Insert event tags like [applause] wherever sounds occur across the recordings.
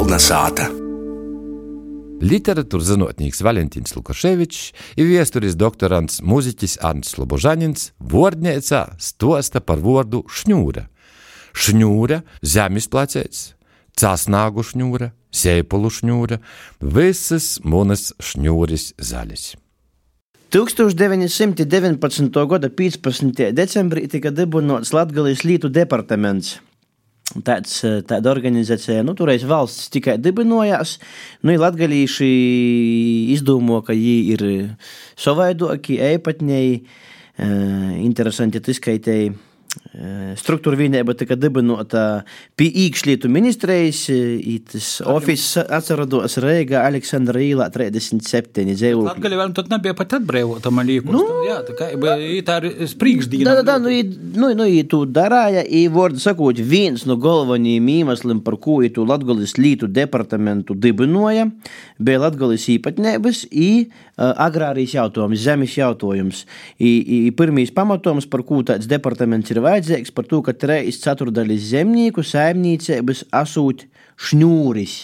Kolnesāta. Literatūras zinātnīgs Valentīns Lukaševičs ir vēstures doktorants mūziķis Arnsts Slobožanins vārdniecā stosta par vārdu šņūra. Šņūra, zemes placēts, cāsnāgu šņūra, sēpulu šņūra, visas manas šņūris zaļas. 1919. gada 15. decembrī tika dibināts Latvijas Lītu departaments. Tāds, tāda organizācija, nu, toreiz valsts tikai dibinājās. Nu, latgalīši izdomā, ka viņi ir savaidoki, īpatņēji, interesanti izskaitēji Eh, struktūra vienība tika dibināta pie iekšlietu ministrijas. Tas oficiāls atrodas Reiga Aleksandra Īlā 37. dzīvokļi. Latgali vēl tad nebija pat atbrīvota, liekas. Nu, jā, tā kā tā ir sprīkšdīna. Da, da, da, nu, nu, nu, tu darāja, i vārdu sakot, viens no galvenajiem iemesliem, par ko tu Latgalis lītu departamentu dibināja, bija Latgalis īpatnības i uh, agrārijas jautājums, zemes jautājums. I, i, pirmīs pamatojums, par ko tāds departaments ir ir vajadzīgs par to, ka treis ceturdaļas zemnieku saimniecības asūt šņūris.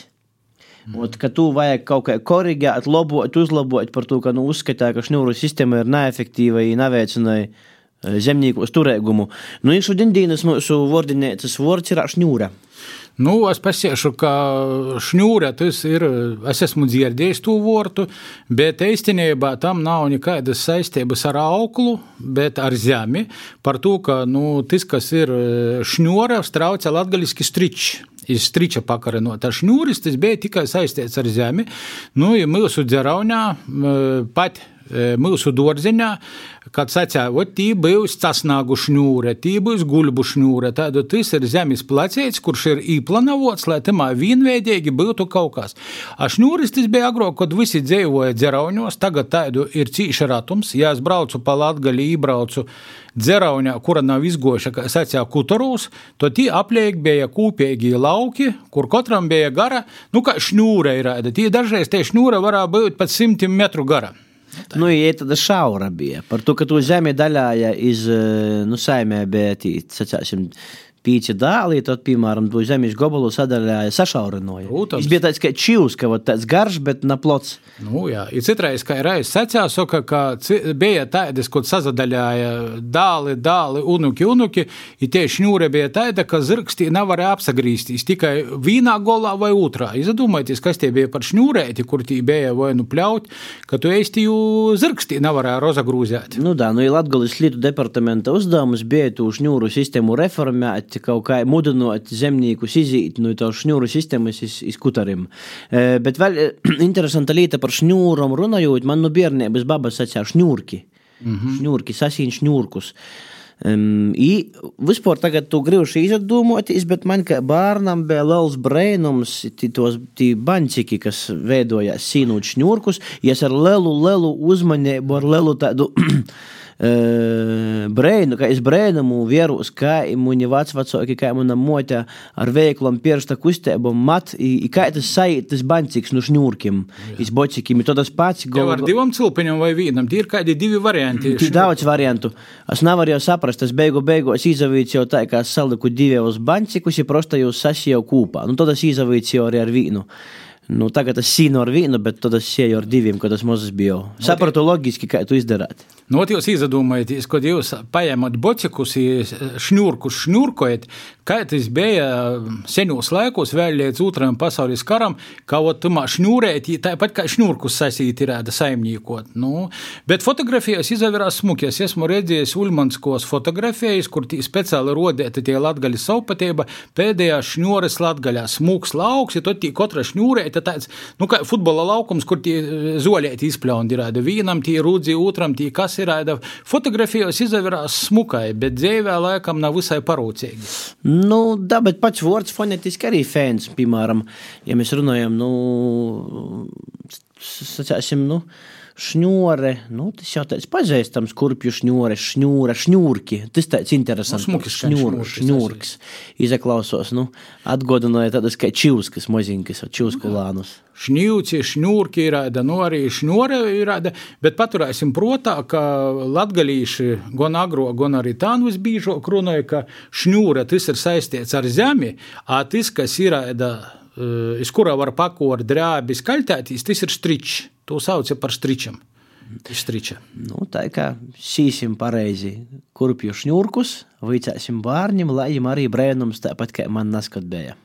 Mm. Ot, ka tu vajag kaut kā korrigēt, labot, uzlabot par to, ka nu, uzskatā, ka šņūru sistēma ir neefektīva un neveicināja zemnieku turēgumu. Nu, ir šodien dienas mūsu vārdinēcas vārds ir šņūra. Nu, es pasiešu, ka šņūra tas ir. Es esmu dzirdējis to vārdu, bet īstenībā tam nav nekādas saistības ar auklu, bet ar zemi. Par to, ka nu, tas, kas ir šņūra, strauca latgaliski stričs iz striča pakarinot ar šņūris, tas bija tikai saistīts ar zemi. Nu, ja mūsu dzeraunā pat mūsu dārziņā, kad sacīja, ka tī būs casnāgu šņūre, tī būs guļbu šņūre. Tāda tas ir zemes placēts, kurš ir īplanavots, lai tamā vienveidīgi būtu kaut kas. A šņūris tas bija agrāk, kad visi dzīvoja dzerauņos, tagad tādu ir cīša ratums. Ja es braucu pa Latgali, ībraucu dzeraunā, kura nav izgoša, kā sacīja, kuturūs, tad tie apliek bija kūpīgi lauki, kur katram bija gara, nu kā šņūre ir. Tie dažreiz tie šņūre varētu būt pat simtiem metru gara. Tā. Nu, ja tāda šaura bija par to, ka to zemi daļāja iz, nu, saimē, bet, sacāsim, pīci dāli, tad, piemēram, to zemes gabalu sadaļāja sašaurinoja. Tas bija tāds kā čivs, ka tāds garš, bet naplots. Nu, jā, ir citreiz, kā ir reizes secās, ka, bija tādas, kur sazadaļāja dāli, dāli, unuki, unuki, ir tie šņūre bija tāda, ka zirgstī nevarēja apsagrīstīs tikai vienā golā vai otrā. Izdomājieties, kas tie bija par šņūrēti, kur tie bija vai nu pļaut, ka tu ēsti jū zirgstī nevarēja rozagrūzēt. Nu, tā, nu, ir Latgolis Lietu departamenta uzdevums bija tu šņūru sistēmu reformēt, kaut kā mudinot zemniekus iziet no tā šņūru sistēmas iz, iz kutariem. E, bet vēl e, [clears throat] interesanta lieta par šņūram runājot, man no bērnības babas sacīja šņūrki. Mm -hmm. Šņūrki, sasīn šņūrkus. Um, I vispār tagad tu gribēji izdomāties, bet man kā bērnam bija liels brēnums, tos baņķiki, kas veidojās sīnūt šņūrkus, ja ar lielu, lielu uzmanību, ar lielu tādu [clears throat] brēnu, ka es brēnumu vierus, kā muni vecvecāki, kā mana mote ar veiklam pirksta kustību mat, i, kā tas sajūt, tas baņciks no šņūrkiem, iz bocikiem, to tas pats. Tev ar divām cilpiņām vai vienam, tie ir kādi divi varianti. Ir daudz variantu. Es nevaru jau saprast, tas beigu beigos izavīts jau tā, kā saliku divos baņcikus, ja prosta jūs sasijau kūpā. Nu, tad es izavīts jau arī ar vīnu. Nu, tagad es sīnu ar vienu, bet tad es sēju ar diviem, kad tas mazs bija. Sapratu loģiski, kā tu izdarāt. Nu, jūs izdomājat, kad jūs paņemat bocikus, šņurkus, šņurkojat, kā tas bija senos laikos, vēl līdz otrajam pasaules karam, kā ot tumā šņurēt, tāpat kā šņurkus sasīt ir ēda saimniekot. Nu, bet fotografijas izavērās smuki. Es esmu redzējis Ulmanskos fotografijas, kur speciāli rodēti tie latgaļi savpatība, pēdējā šņores latgaļā smūks lauks, ja tad tī katra šņūrēt ir tāds, nu, kā futbola laukums, kur tie zoļēti izpļaundi ir. Vienam tie rūdzi, otram tie kas ir. Fotografijos izavērās smukai, bet dzīvē laikam nav visai parūcīgi. Nu, da, bet pats vārds fonetiski arī fēns, piemēram, ja mēs runājam, nu, sacāsim, nu, šņūre, nu, tas jau tāds pazīstams, kurpju šņūre, šņūra, šņūrki. Tas tāds interesants. Nu, šņūr, šņūrks. Izaklausos, nu, atgodināja tādas kā čivskas, moziņkas, čivskulānus. Šņūci, šņūrki ir rāda, nu arī šņūre ir rāda, bet paturēsim protā, ka latgalīši gan agro, gan arī tānu visbīžāk runāja, ka šņūra tas ir saistīts ar zemi, a tas, kas ir rāda iz kura var pakot drēbis kaļtētīs, tas ir stričs. To sauc par stričam. Izstriča. Nu, tā kā sīsim pareizi kurpju šņurkus, vicēsim bārņiem, lai viņam arī brēnums tāpat kā man naskat bija.